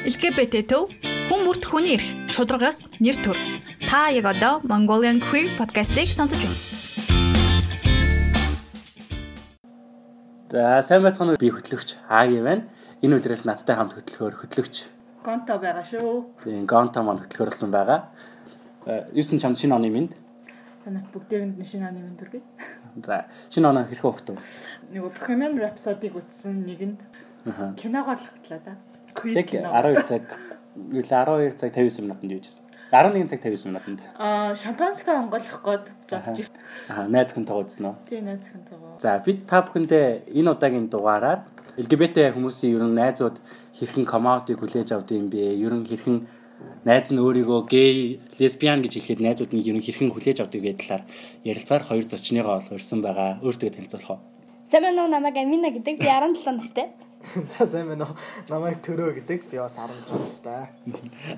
LGBT төв хүн бүрт хүний эрх шударгаас нэр төр. Та яг одоо Mongolian Queer podcast-ийг сонсож байна. За сайн байцгаана уу би хөтлөгч Ааги байна. Энэ үлрэл надтай хамт хөтлөхөөр хөтлөгч Гонто байгаа шүү. тийм Гонто маань хөтлөхөрлсөн байгаа. Э, Юу ч чамд шинэ оны минь. Танад бүгдээрэнд шинэ аны мэнд төргий. За шинэ оноо хэрхэн өгтөө. Нэг Bohemian Rhapsody-г үзсэн нэгэнд киногоор л хөтлөө да. Яг кино. 12 цаг юу л 12 цаг 59 минутанд юу гэсэн. 11 цаг 59 минутанд. Аа, шампанска онголох гээд бодож ирсэн. Аа найз хүн тоглосон уу? Тийм найз хүн байгаа. За бид та бүхэндээ энэ удаагийн дугаараар LGBT хүмүүсийн ерөн найзууд хэрхэн комаутыг хүлээж авд юм бэ? Ерөн хэрхэн найз нь өөрийгөө гей, лесбиан гэж хэлэхэд найзууд нь ерөн хэрхэн хүлээж авдаг гэдэг талаар ярилцаар хоёр зочныгоо ол урьсан байгаа. Өөртөө танилцуулах уу? Сайн байна уу намайг Амина гэдэг. Би 17 настай. За сайн байна уу? Намайг Төрөө гэдэг. Би бас 17 настай.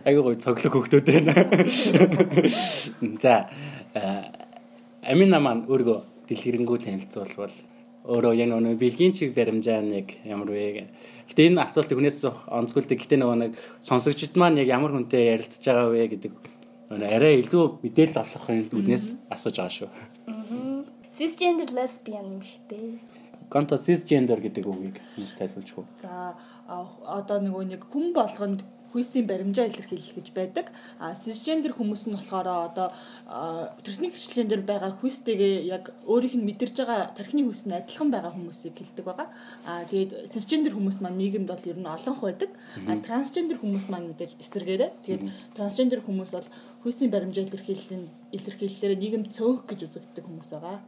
Айгуу гоё цоглог хөвгтүүд байна. За э, Амина маань өөрийгөө дэлгэрэнгүй танилцуулбал өөрөө яг нөгөө бэлгийн чиг баримжаа нэг ямар вэ? Гэтэ энэ асуултыг хүнээс онцгүйлдэг. Гэтэ нөгөө нэг сонсогчд маань яг ямар хүнтэй ярилцж байгаа вэ гэдэг арай илүү мэдээлэл олохын үднээс асууж байгаа шүү. Cisgender lesbian юм хтэй. Конто cisgender гэдэг үгийг хүмүүс тайлбарч хөө. За одоо нөгөө нэг хүн болгонд хүйсийн баримжаа илэрхийлэх гэж байдаг. А cisgender хүмүүс нь болохоор одоо төрсний хвчлэгэн дээр байгаа хүйстэйгээ яг өөрийнх нь мэдэрж байгаа тархины хүйс нь адилхан байгаа хүмүүсийг хэлдэг байгаа. А тэгээд cisgender хүмүүс маань нийгэмд бол ер нь олонх байдаг. А трансгендер хүмүүс маань мэдээж эсэргээрээ. Тэгээд трансгендер хүмүүс бол хүйсийн баримжаа илэрхийллийн илэрхийллээр нийгэмд цөөх гэж үзэгддэг хүмүүс байгаа.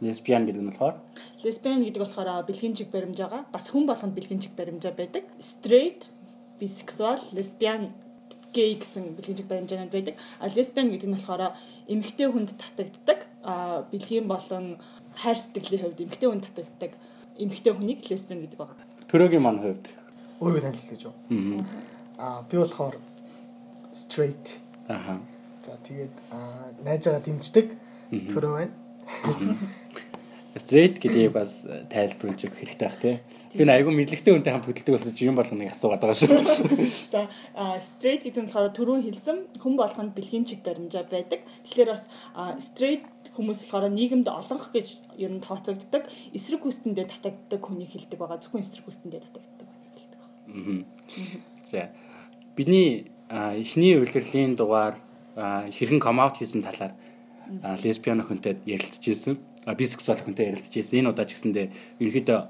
Лесбиан гэдэг нь болохоор Лесбиан гэдэг болохоор бэлгийн чиг баримжаага бас хүн болгонд бэлгийн чиг баримжаа байдаг. Straight, bisexual, lesbian гей гэсэн бэлгийн чиг баримжаанууд байдаг. А лесбиан гэдэг нь болохоор эмэгтэй хүнд татагддаг. А бэлгийн болон хайр сэтгэлийн хувьд эмэгтэй хүнд татагддаг. Эмэгтэй хүнийг лесбиан гэдэг байна. төрөөгийн маань хувьд. Өөрийгөө танилцуулж юу? Аа би болохоор straight. Аха. За тэгээд аа найзаагаа дэмждэг Төрөө байна. Straight гэдгийг бас тайлбарлаж өгөх хэрэгтэй бах тий. Би айгүй мэдлэгтэй хүнтэй хамт хөдөлдөг болсон чи юм болгоныг асуугаад байгаа шүү. За straight гэдэг нь болохоор түрүүн хэлсэн хүн болгонд бэлгийн чиг баримжаа байдаг. Тэгэхээр бас straight хүмүүс болохоор нийгэмд олонх гэж ер нь тооцогддог. Эсрэг хүстэндээ татагддаг хүнийг хэлдэг байгаа. Зөвхөн эсрэг хүстэндээ татагддаг хүнийг хэлдэг байгаа. За бидний эхний үйлрлийн дугаар хэрхэн come out хийсэн талаар лесбиан охинтой ярилцж ирсэн. Бисексуал охинтой ярилцж ирсэн. Энэ удаа ч гэсэндээ ерөнхийдөө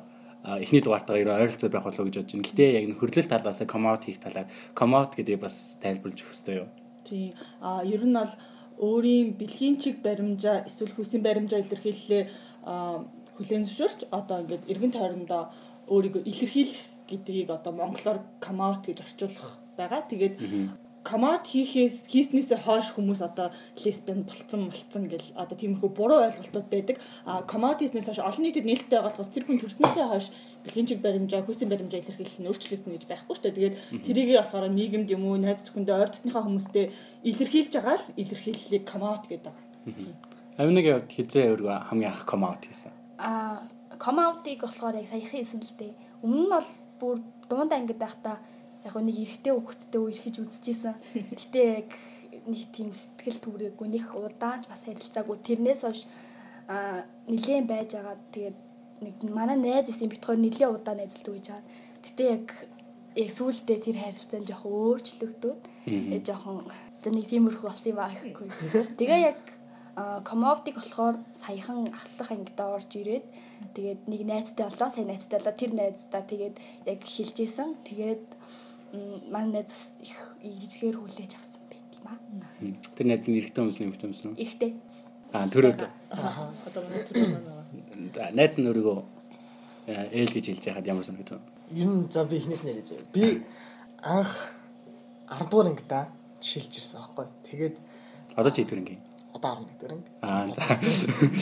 а, эхний дугаартаа ерөө ойролцоо байх болов уу гэж бодож байна. Гэтэ яг нөхөрлөл талаас come out хийх талаар come out гэдэг бас тайлбарлаж өгөх хэрэгтэй юу? Тийм. А ер нь бол өөрийн бэлгийн чиг баримжаа эсвэл хүсийн баримжаа илэрхийллээ а, хүлээн зөвшөөрч одоо ингээд эргэн тойрондоо өөрийгөө илэрхийлэх гэдгийг одоо монголоор come out гэж орчуулах байгаа. Тэгээд out хийхээс хийснээсээ хойш хүмүүс одоо лесбиан болцсон болцсон гэл одоо тиймэрхүү буруу ойлголтууд байдаг. А out хийснээс хойш олон нийтэд нээлттэй байгуулахаас тэр хүн төрснөөсөө хойш бэлгийн чиг баримжаа, хүсийн баримжаа илэрхийлэх нь өөрчлөгдөн гэж байхгүй шүү дээ. Тэгээд тэрийг болохоор нийгэмд юм уу, найз зөвхөндөө ойр дотныхаа хүмүүстэй илэрхийлж байгаа л илэрхийллийг out гэдэг. Аминыг явд хизээ өөргөө хамгийн анх out хийсэн. Come out-ыг болохоор яг саяхан хэлсэн л дээ. Өмнө нь бол бүр дунд ангид байхдаа яг нэг эрэгтэй хүүхэдтэй үе эрхэж үзчихсэн. Гэтэ яг нэг тийм сэтгэл түрээгүй нэг удаан бас харилцаагүй. Тэрнээс хойш аа нилээн байж байгаа. Тэгээд нэг манай найз үсэн битгаар нилээн удаан найзлдаг гэж байгаа. Гэтэ яг яг сүүлдээ тэр харилцаа нь жоохон өөрчлөгдөөд э жоохон нэг тиймэрхүү болсон юм аа гэхгүй. Тэгээ яг комоптик болохоор саяхан ахлах ангид орж ирээд тэгээд нэг найзтай болоо сайн найзтай болоо тэр найздаа тэгээд яг хэлжсэн тэгээд манай бас их ихээр хүлээж авсан байт юм аа. Тэр найз нь эрэгтэй хүмүүс нэмэгтэй хүмүүс нь. Ихтэй. Аа төрөөд. Аа одоо манай тэр манай За найз нь өөрийгөө э, ээл гэж хэлж яхад ямар санагдав? Ер нь за би эхнээс нэрэж заяа. Би анх 10 дугаар ангидаа шилж ирсэн аахгүй. Тэгээд Одоо чи хэдвэр ингийн? одоо 11 дугаар анги. Аа за.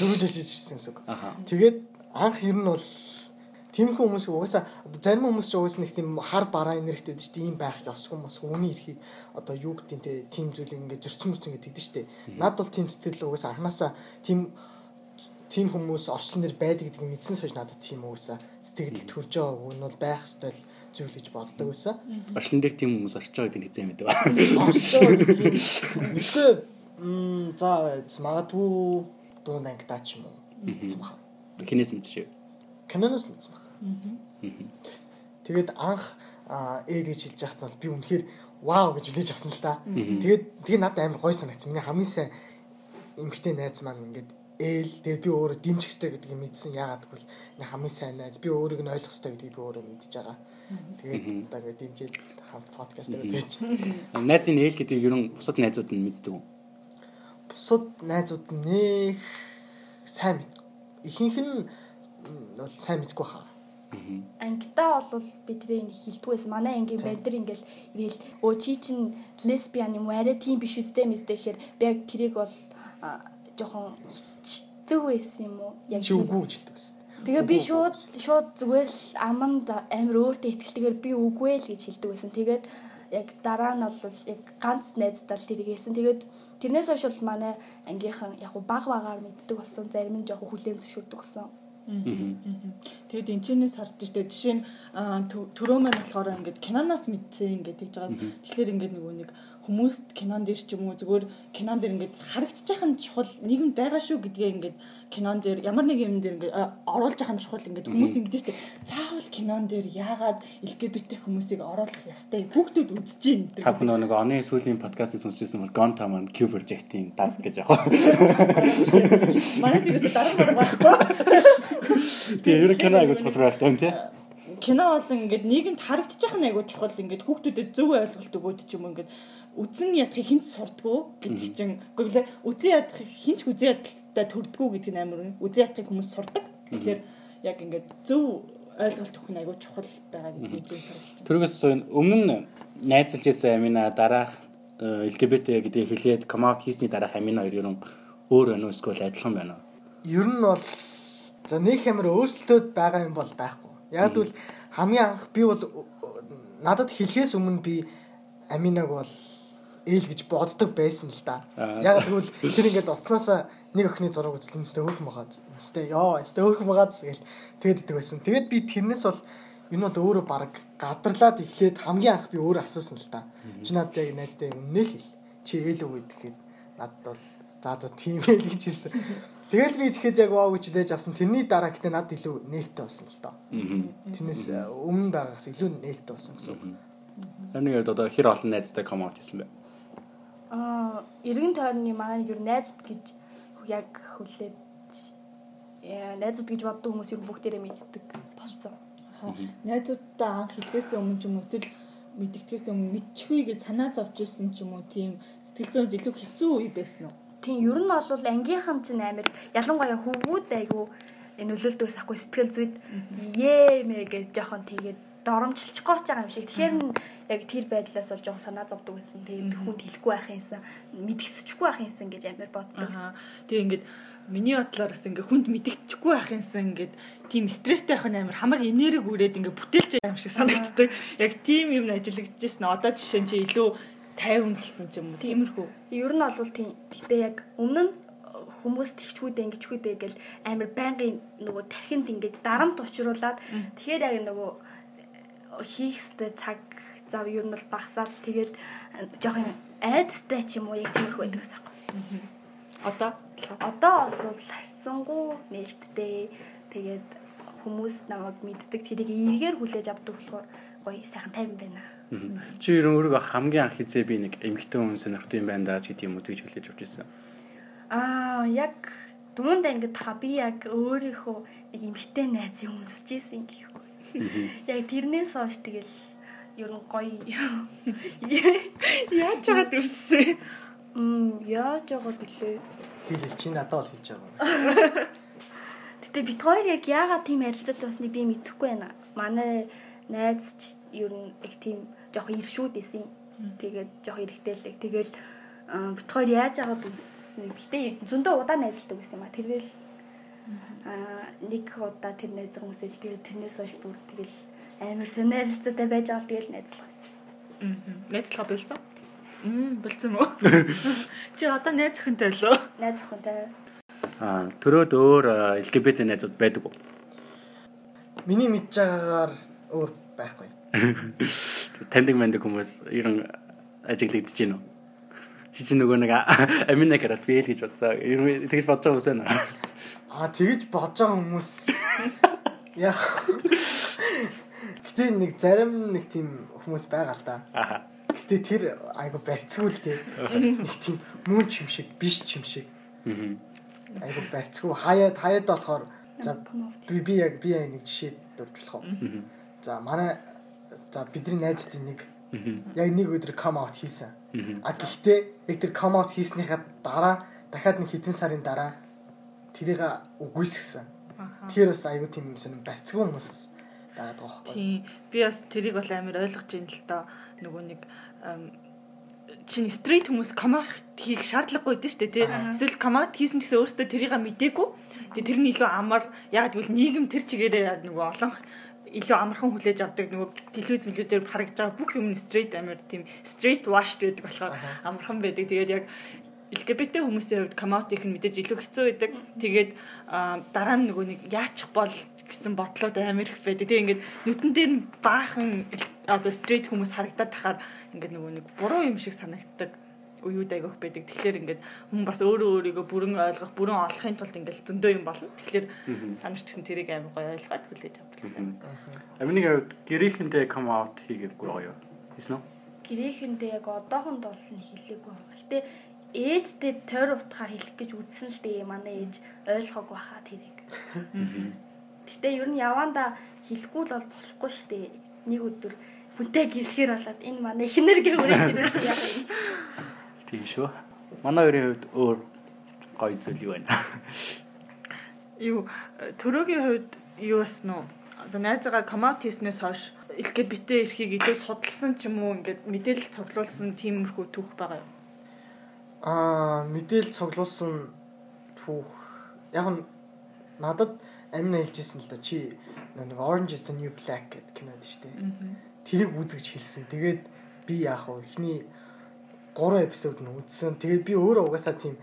Төгөж шилж ирсэн гэсэн үг. Аха. Тэгээд анх ер нь бол тиймэрхүү хүмүүс угаасаа одоо зарим хүмүүс ч угаасаа нэг тийм хар бараа энергитэй байдаг шүү дээ. Ийм байх ёсгүй бас үүний эрхийг одоо юу гэдэг те тийм зүйл ингээд зөрчсөн мөрчсөн гэдэг дээ шүү дээ. Над бол тийм сэтгэл угаасаа анханасаа тийм тийм хүмүүс орчлон дээр байдаг гэдгийг мэдсэн сойж надад тийм уусаа сэтгэлд төрж байгааг нь бол байх ёстой л зүйл гэж боддог байсан. Орчлон дээр тийм хүмүүс орж байгаа гэдэг хэзээ мэдээ ба. Орчлоо гэдэг юм. Мэдгүй м за магадгүй дуун ангидаа ч юм уу. Хинээс мэдчихэв. Киноноос мэдсэн. Тэгээд анх ээ гэж хэлж яхад бол би үнэхээр вау гэж үлээж авсан л та. Тэгээд тэгээ надад амар гой санагдсан. Миний хамгийн сайн эмгтэй найз маань ингээд ээл тэгээд би өөрөө дэмжих хэрэгтэй гэдгийг мэдсэн. Яагаад гэвэл хамгийн сайн найз би өөрийг нь ойлгох хэрэгтэй гэдгийг би өөрөө мэдж байгаа. Тэгээд одоо ингээд дэмжиж хамт подкаст чи. Найзын ээл гэдгийг ер нь бусад найзууд нь мэддэг? Бусад найзууд нэх сайн мэд. Ихэнх нь бол сайн мэдгүй хаа Ангидаа бол би тэрийг хилдгүйсэн. Манай ангийн бандэр ингээл ирээл өө чи чин лесбиан юм арай тийм биш үстэй мэстэй гэхээр би яг тэрийг бол жоохон ичдэг байсан юм уу? Яг чи үгүй хэлдэг байсан. Тэгээ би шууд шууд зүгээр л аманд амар өөртөө ихтэлтэйгээр би үгүй л гэж хэлдэг байсан. Тэгээд яг дараа нь бол яг ганц найздаа л тэрийг хэлсэн. Тэгээд тэрнээс хойш бол манай ангийнхан яг баг багаар мэддэг болсон. Зарим нь жоохон хүлээн зөвшөөрдөг болсон. Тэгээд энэчнээс харж штэ жишээ нь төрөө маань болохоор ингээд киноноос мэдсэн ингээд тэгж байгаа. Тэгэхээр ингээд нөгөө нэг хүмүүст кинон дээр ч юм уу зүгээр кинон дээр ингээд харагдчих хань чухал нийгэм байгаа шүү гэдгээ ингээд кинон дээр ямар нэг юм дээр ингээд оруулж байгаа чухал ингээд хүмүүс ингээд штэ цаавал кинон дээр яагаад LGBT хүмүүсийг оруулах ёстой бүгдүүд үзэж байна гэдэг. Та бүхэн нэг оны сүүлийн подкастыг сонсчихсан бол Gone Time and Q Project-ийн дарга гэж яг. Манай тиймээс дарга байхгүй. Тэгээ ер нь кино айгууч болохоор байна тий кино бол ингээд нийгэмд харагдчих нь айгуу чухал ингээд хүүхдүүдэд зөв ойлголт өгөөд ч юм ингээд үзэн ядахыг хинт сурдгуу гэдэг чинь үгүй лээ үзэн ядахыг хинч үзэн ядалтай төрдгүү гэдэг нь амар үзэн ядахыг хүмүүс сурдаг. Тэгэхээр яг ингээд зөв ойлголт өгөх нь айгүй чухал байгаа гэдгийг чинь сурч. Тэрээс өмнө найзалж исэн Амина дараах LGBT гэдгийг хэлээд комаут хийсний дараах Амина хоёр ерөн өөр уу эсвэл адилхан байна уу? Ер нь бол за нэг хэмээр өөрчлөлтөд байгаа юм бол байхгүй. Яг л хамгийн анх би бол надад хэлхээс өмнө би Аминаг бол ээл гэж боддог байсан л да. Яг тэгвэл тэр ингээд уцнаас нэг охины зураг үзлэн өстэй хөөхөн байгаа. Өстэй ёо, өстэй хөөхөн байгаа гэж тэгээд идэг байсан. Тэгээд би тэрнээс бол энэ бол өөрөө баг гадарлаад эхлээд хамгийн анх би өөрөө асуусан л да. Чи надад яг найзтай үнэ л хэл. Чи ээл үү гэхэд надад бол за за тийм ээ гэж хэлсэн. Тэгэл би тэгэхэд яг вау гэж хэлээж авсан. Тэрний дараа гэтээ надад илүү нээлттэй болсон л доо. Тэрнээс өмнө байгаагаас илүү нээлттэй болсон гэсэн. Харин яг одоо хэр олон найзтай out хийсэн бэ? Аа, эргэн тойрны манай нэг юу найзд гэж яг хүлээд найзууд гэж боддог хүмүүс юу бүгдээрээ мэддэг болцсон. Найзуудтай анх хэлхээс өмнө ч юм уу эсвэл мэддэгтээс өмнө мэдчихвээ гэж санаа зовж ирсэн ч юм уу тийм сэтгэл зүйн илүү хэцүү үе байсан уу? Тийм, ер нь бол ангийнхан чинь амир ялангуяа хөвгүүд айгу нөлөөлдөөс ахгүй сэтгэл зүйд ээ мэ гэж жоохон тэгээд доромжилчих гоож байгаа юм шиг. Тэгэхээр яг тэр байдлаас бол жоон санаа зовдөг гэсэн. Тэгээд хүнд хэлэхгүй байх юмсан, мэдгэсчихгүй байх юмсан гэж амар боддог. Тэгээ ингээд миний бодлоор бас ингээ хүнд мэдгэчихгүй байх юмсан ингээд тийм стресстэй байх нь амар хамаг энерги үрээд ингээ бүтээлч юм шиг санагддаг. Яг тийм юм ажиллагдчихсэн. Одоо жишээ нь чи илүү 50 болсон ч юм уу. Тиймэрхүү. Ер нь бол тийм. Гэтэ яг өмнө нь хүмүүс тэгчгүүдээ ингэчгүүдээ гэл амар байнгын нөгөө тархинд ингээд дарамт учруулад тэгэхээр яг нөгөө хийх ёстой цаг зав ер нь бол багасаал тэгэл жоох юм айдастай ч юм уу яг тиймэрхүү байдаг гэсэн юм. Одоо одоо бол харьцангуй нээлттэй тэгээд хүмүүс намайг мэддэг тэрийг эргээр хүлээж авдаг болохоор гоё сайхан тайван байна. Чи ер нь өөрөө хамгийн анх хизээ би нэг эмгтэн хүн сонирхдаг юм байна даа ч гэдэг юм уу тэгж хүлээж авч ирсэн. Аа яг дунд ангид та би яг өөрийнхөө нэг эмгтэн найз юм үнсэж исэн гэх юм. Яг тэрнээс хойш тэгэл ер нь гоё. Яаж чагаад үрсэ? Мм яаж яагаад гэлээ. Хэл чи надад бол хэлж байгаа. Гэтэ бит хоёр яг яагаад тийм ярилцаад байсныг би мэдэхгүй байна. Манай найз ч ер нь их тийм жоох иршүүд исэн. Тэгээд жоох эргэтэй л. Тэгэл бит хоёр яаж яагаад үссэн. Гэтэ зөндөө удаа найзалдаг гэсэн юм а. Тэргээл аа нэг удаа тэр найз хүмүүсэл тэгэл тэрнээс хойш бүр тэгэл амар сонирхолтой байж байгаа л тэгэл найзлах. Аа. Найзлах болсон. Мм, болсон уу? Чи одоо найз охинтой лөө? Найз охинтой. Аа төрөөд өөр LGBT найзууд байдаг уу? Миний мэдж байгаагаар өөр байхгүй. Таньдаг мандаг хүмүүс ер нь ажиглагдаж байна уу? Чи чи нөгөө нэг амина гараад би л гэж бодсоо. Ер нь тэгж бодож байгаа хүмүүс байна. Аа тэгэж бодож байгаа хүмүүс яг Гэтэ нэг зарим нэг тийм хүмүүс байгаа л да. Аа. Гэтэ тэр айгу барьцгүй л дээ. Нэг тийм мөн ч юм шиг биш ч юм шиг. Аа. Айгу барьцгүй хаяад хаяад болохоор за би би яг би яг нэг жишээ дуржуулах уу. За манай за бидний найзуудын нэг яг нэг өдөр come out хийсэн. А гэхдээ яг тэр come out хийснийхаа дараа дахиад нэг хэдэн сарын дараа тэрийг үгүйсгсэн. Тэр бас айгу тийм сонир барьцгүй хүмүүс бас байгаад байгаа байхгүй. Тийм. Би бас тэрийг бол амар ойлгож байна л доо. Нөгөө нэг чинь стрейт хүмүүс коммент хийх шаардлагагүй дээ шүү дээ тий. Эсвэл коммент хийсэн гэсэн өөртөө тэрийг мдээгүй. Тэгээ тэр нь илүү амар яг гэвэл нийгэм тэр чигээрээ нөгөө олон илүү амархан хүлээж авдаг нөгөө телевиз мэлүүдээр харагдаж байгаа бүх юм стрейт амар тийм стрейт wash гэдэг болохоор амархан байдаг. Тэгээд яг LGBT хүмүүсийн хувьд come out-ийнх нь мэдээж илүү хэцүү байдаг. Тэгээд аа, дараа нь нөгөө нэг яачих бол гэсэн бодлоод амар их байдаг. Тэгээ ингээд нүдэн дээр нь баахан одоо стрейт хүмүүс харагдаад тахаар ингээд нөгөө нэг буруу юм шиг санагддаг уюуд айгөх байдаг. Тэгэхээр ингээд хүн бас өөрөө өөрийгөө бүрэн ойлгох, бүрэн олохын тулд ингээд зөндөө юм болно. Тэгэхээр та нар ч гэсэн тэрийг амар гоё ойлгоод хүлээж авдаг гэсэн. Аминыг хувьд гэрээхэндээ come out хийгээгүй гоё юу? Үү? гэрээхэндээ яг одоохонд бол нь хэлээгүй байна. Гэтэ ээжтэй тойр утгаар хэлэх гэж үзсэн л дээ манай ээж ойлгоогүй хаа тэрийг. Гэтэ ер нь яванда хэлэхгүй л бол болохгүй шүү дээ. Нэг өдөр хүнтэй гэрэлхээр болоод энэ манай эхнэр гэврээ тэр яах юм. Тийм шүү. Манай хоёрын хувьд өөр гоё зүйл юу байна? Юу төрөгийн хувьд юу басна уу? Одоо найзаагаа коммент хийснээс хойш LGBT эрхийг илүү судалсан ч юм уу ингээд мэдээлэл цуглуулсан тиймэрхүү түүх байгаа юу? Аа мэдээл цуглуулсан түүх яг нь надад амин хэлжсэн л да чи нэг Orange is the New Black гэдэг кинод дээ. Тэрийг үзэж хэлсэн. Тэгээд би яах вэ? Эхний 3 эпизод нь үзсэн. Тэгээд би өөрөө угаасаа тийм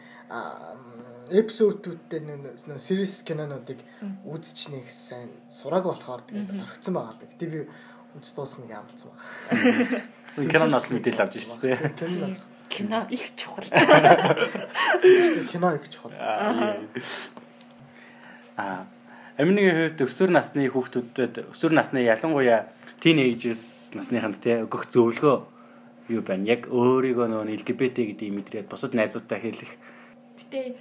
эпизодүүдтэй нөө series кинонуудыг үзэж нэг сайн сураг болохоор тэгээд орхисон байгаа л да. Гэтэ би үз дуусна гэж амлцсан байгаа. Киноноос мэдээлэл авч ирсэн тий. Киноноос Кино их чухал. кино их чухал. Аа. Аминыгийн хувьд өсвөр насны хүүхдүүдэд өсвөр насны ялангуяа teenagers насныханд тий өгөх зөвлөгөө юу байна? Яг өөрийгөө нөгөө LGBT гэдгийг мэдрээд бусад найзуудтай хэлэх. Гэтэ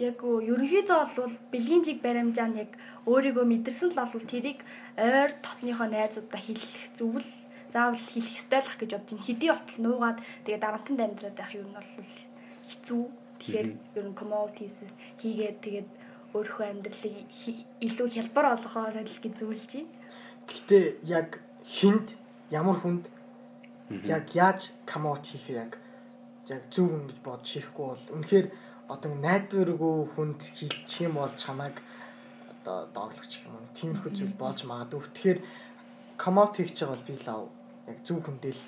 яг ерөнхийдөө бол бэлгийн жиг баримжаа нь яг өөрийгөө мэдэрсэн л бол тэрийг ойр дотныхоо найзуудаа хэлэх зөвл заавал хэлэх ёстой л ах гэж бодож байна. Хэдий отол нуугаад тэгээ дарамтанд амьдраад байх юм нь бол хэцүү. Тэгэхээр ер нь commodities хийгээд тэгээд өөрийнхөө амьдралыг илүү хялбар болгохоор л гэж зөвлөж байна. Гэхдээ яг хинд ямар хүнд яг яаж камот хийх яг яг зөв юм гэж бодож хийхгүй бол үнэхээр одоо найдваргүй хүнд хилчих юм бол чамайг одоо дооглох юм. Тиймэрхүү зүйл болж магадгүй. Тэгэхээр гэж байгаа бол би лав яг зөв хүндэл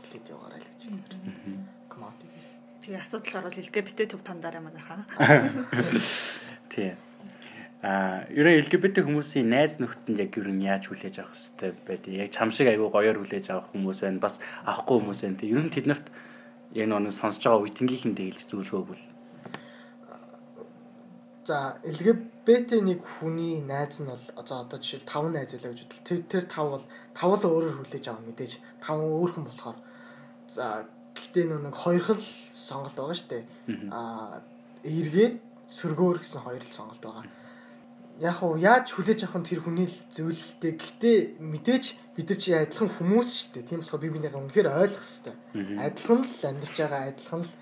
хэлээд яваарай л гэж байна. Камот. Тэгээ асуудал орвол LGBT төв тандараа манайхаа. Тий. Аа, ерөн LGBT хүмүүсийн найз нөхдөнд яг ер нь яаж хүлээж авах хэрэгтэй байдгийг яг чам шиг айгүй гоёор хүлээж авах хүмүүс байна. Бас авахгүй хүмүүс байна. Ер нь тэднэрт яг нэг сонсож байгаа үеийнхэнтэйгэндээ хэлж зөвлөгөө өгвөл. За LGBT нэг хүний найз нь бол одоо одоо жишээл 5 найз байлаа гэж бодвол тэр тэр 5 бол 5 л өөрөөр хүлээж авах мэдээж 5 өөр хүн болохоор за гэхдээ нэг хоёр хэл сонголт байгаа шүү дээ. Аа эргээр сөргөөр гэсэн хоёр л сонголт байгаа. Яг уу яаж хүлээж авах нь тэр хүний л зөвлөлттэй. Гэхдээ мэдээж бид нар чи адилхан хүмүүс шүү дээ. Тийм болохоор би бинийгээ үнэхээр ойлгох хэрэгтэй. Адилхан л амьдарч байгаа адилхан л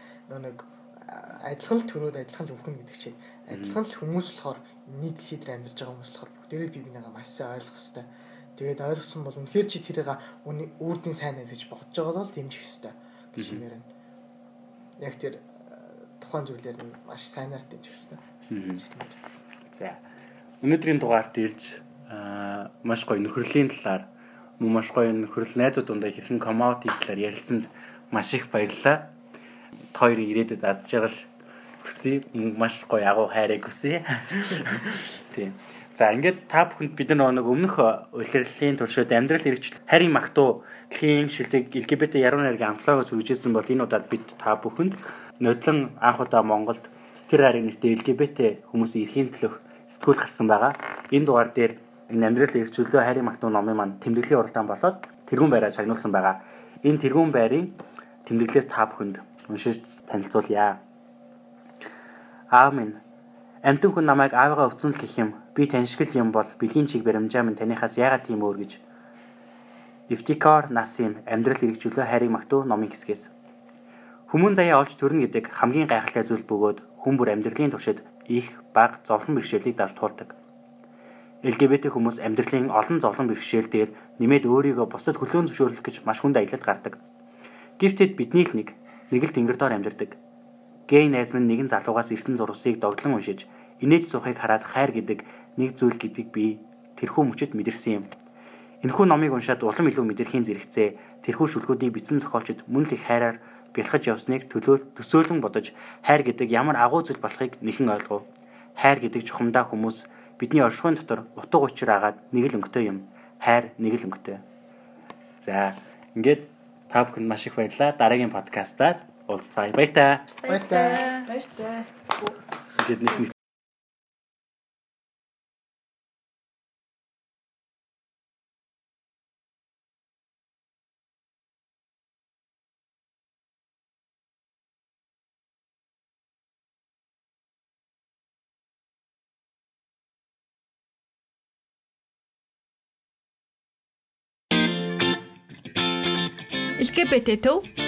нэг а, адилхан л төрөөд адилхан л өвхөн гэдэг чинь адилхан л хүмүүс болохоор нийт дээр амьдарч байгаа хүмүүс болохоор бүгдээрээ би бинийгээ маш сайн ойлгох хэрэгтэй. Тэгээд ойлгосон бол үнэхээр чи тэрийг үрдийн сайн гэж бодож байгаа бол дэмжих хэрэгтэй гэж юмэр байна. Яг тэр а, тухайн зүйлээр нь маш сайнаар дэмжих хэрэгтэй. За. Өнөөдрийн дугаарт ирж аа маш гоё нөхөрлийн талаар мөн маш гоё нөхөрл найзууд дундаа хэрхэн комаути талаар ярилцсанд маш их баярлалаа. Хоёрын ирээдүйд ад жаргал хүсье. Маш гоё агуу хайрыг хүсье. Тийм. За ингээд та бүхэнд бид нар нэг өмнөх улирлын туршид амьдрал хэрэгжил харийн магтуу дэлхийн шилдэг LGBT яруу найргийн амтлагаас үргэлжлүүлсэн бол энэ удаад бид та бүхэнд нодлон анх удаа Монголд тэр харийн нэртэй LGBT хүмүүсийн эрхийн төлөх сэтгүүл гарсан байгаа. Энэ дугаар дээр энэ амьдрал хэрэгжүүлөө харийн магтуу номын маань тэмдэглэлийн уралдаан болоод тэргүүн байраа шагнуулсан байгаа. Энэ тэргүүн байрын тэмдэглэлээс та бүхэнд уншиж танилцуулъя. Аав минь Амтэн хүн намайг аавыгаа өвцөн л гэх юм. Би таньшгэл юм бол бэлгийн чиг баримжаа минь танихаас яагаад тийм өөр гэж. Ифтикар Насим амьдрал хэрэгжүүлээ хайрыг магтуу номын хэсгээс. Хүмүүн заяа олж төрнө гэдэг хамгийн гайхалтай зүйл бөгөөд хүн бүр амьдралын туршид их баг зовлон бэрхшээлийг далд туулдаг. LGBT хүмүүс амьдралын олон зовлон бэрхшээл дээр нэмээд өөрийгөө бусдад хөлөөн зөвшөөрлөх гэж маш хүнд аялалд гардаг. Гифтэд бидний л нэг нэг л тэнгэр доор амьдардаг Гей найз минь нэгэн залуугаас ирсэн зурвсыг догдлон уншиж инээж сухыг хараад хайр гэдэг нэг зүйл гэдгийг би тэрхүү мөчөд мэдэрсэн юм. Энэхүү номыг уншаад улам илүү мэдэрхийн зэрэгцээ тэрхүү шүлгүүдийг бичсэн зохиолчид мөн л их хайраар бэлхэж явсныг төсөөлөн бодож хайр гэдэг ямар агуу зүйл болохыг нэхэн ойлгов. Хайр гэдэг чухамдаа хүмүүс бидний оршихуйн дотор утга учир агаад нэг л өнгөтэй юм. Хайр нэг л өнгөтэй. За ингээд та бүхэнд маш их баярлалаа. Дараагийн подкастаар уулзцаая. Баяр таа. Баяр таа. Баяр таа. Ингээд нэг LGBT төв